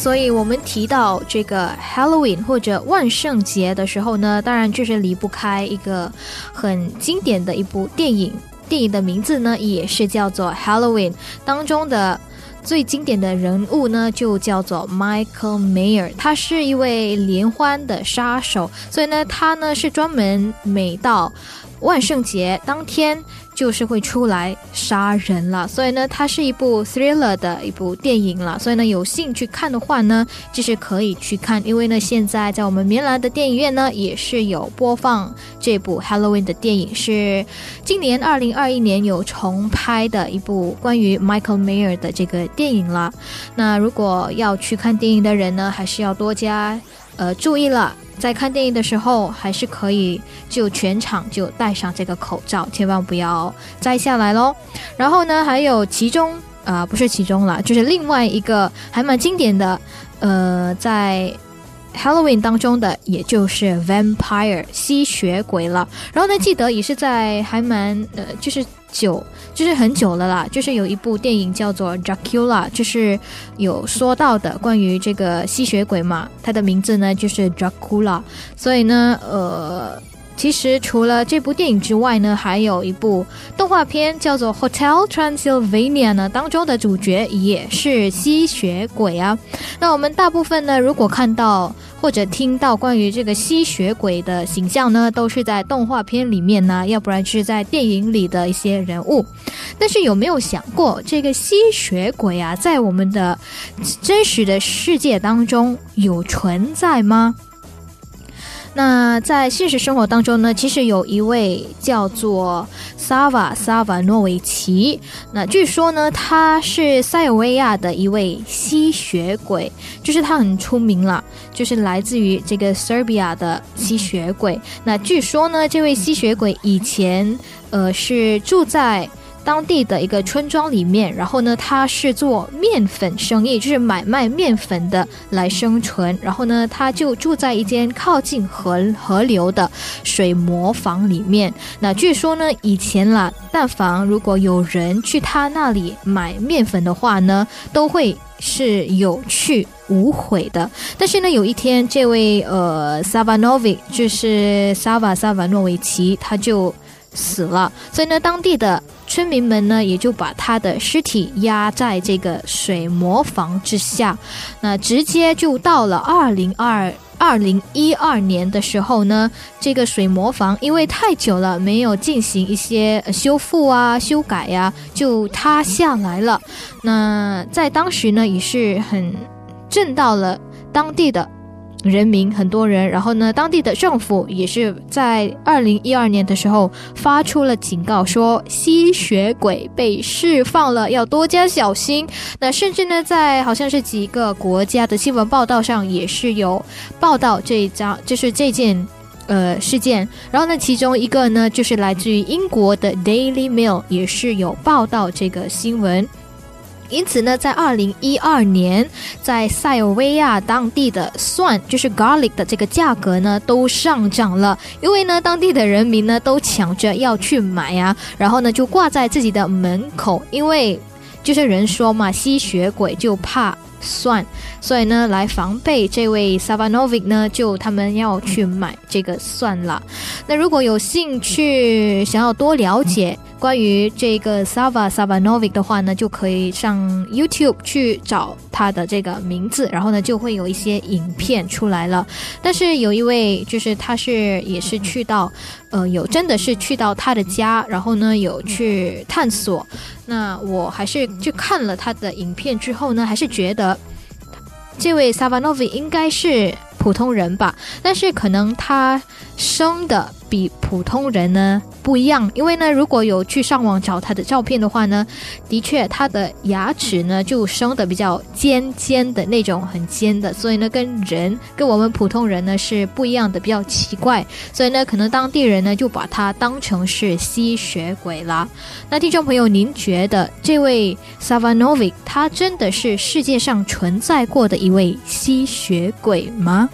所以我们提到这个 Halloween 或者万圣节的时候呢，当然就是离不开一个很经典的一部电影。电影的名字呢，也是叫做 Halloween。当中的最经典的人物呢，就叫做 Michael Mayer。他是一位连环的杀手，所以呢，他呢是专门每到万圣节当天。就是会出来杀人了，所以呢，它是一部 thriller 的一部电影了。所以呢，有兴趣看的话呢，就是可以去看，因为呢，现在在我们棉兰的电影院呢，也是有播放这部 Halloween 的电影，是今年二零二一年有重拍的一部关于 Michael Mayer 的这个电影了。那如果要去看电影的人呢，还是要多加呃注意了。在看电影的时候，还是可以就全场就戴上这个口罩，千万不要摘下来喽。然后呢，还有其中啊，不是其中了，就是另外一个还蛮经典的，呃，在 Halloween 当中的，也就是 Vampire 吸血鬼了。然后呢，记得也是在还蛮呃，就是久。就是很久了啦，就是有一部电影叫做《Dracula》，就是有说到的关于这个吸血鬼嘛，它的名字呢就是 Dracula，所以呢，呃。其实除了这部电影之外呢，还有一部动画片叫做《Hotel Transylvania》呢，当中的主角也是吸血鬼啊。那我们大部分呢，如果看到或者听到关于这个吸血鬼的形象呢，都是在动画片里面呢，要不然是在电影里的一些人物。但是有没有想过，这个吸血鬼啊，在我们的真实的世界当中有存在吗？那在现实生活当中呢，其实有一位叫做萨瓦萨瓦诺维奇。那据说呢，他是塞尔维亚的一位吸血鬼，就是他很出名了，就是来自于这个 Serbia 的吸血鬼。那据说呢，这位吸血鬼以前呃是住在。当地的一个村庄里面，然后呢，他是做面粉生意，就是买卖面粉的来生存。然后呢，他就住在一间靠近河河流的水磨坊里面。那据说呢，以前啦，但凡如果有人去他那里买面粉的话呢，都会是有去无回的。但是呢，有一天，这位呃萨瓦诺维，就是萨瓦萨瓦诺维奇，他就。死了，所以呢，当地的村民们呢，也就把他的尸体压在这个水磨房之下。那直接就到了二零二二零一二年的时候呢，这个水磨房因为太久了没有进行一些修复啊、修改呀，就塌下来了。那在当时呢，也是很震到了当地的。人民很多人，然后呢，当地的政府也是在二零一二年的时候发出了警告，说吸血鬼被释放了，要多加小心。那甚至呢，在好像是几个国家的新闻报道上也是有报道这一张，就是这件呃事件。然后呢，其中一个呢，就是来自于英国的 Daily Mail 也是有报道这个新闻。因此呢，在二零一二年，在塞尔维亚当地的蒜，就是 garlic 的这个价格呢，都上涨了。因为呢，当地的人民呢，都抢着要去买啊，然后呢，就挂在自己的门口，因为就是人说嘛，吸血鬼就怕蒜，所以呢，来防备这位 Savanovic 呢，就他们要去买这个蒜了。那如果有兴趣想要多了解。关于这个 Sava Savanovic 的话呢，就可以上 YouTube 去找他的这个名字，然后呢就会有一些影片出来了。但是有一位就是他是也是去到，呃，有真的是去到他的家，然后呢有去探索。那我还是去看了他的影片之后呢，还是觉得这位 Savanovic 应该是普通人吧，但是可能他生的比普通人呢。不一样，因为呢，如果有去上网找他的照片的话呢，的确他的牙齿呢就生的比较尖尖的那种，很尖的，所以呢，跟人跟我们普通人呢是不一样的，比较奇怪，所以呢，可能当地人呢就把他当成是吸血鬼啦。那听众朋友，您觉得这位 Savanovic 他真的是世界上存在过的一位吸血鬼吗？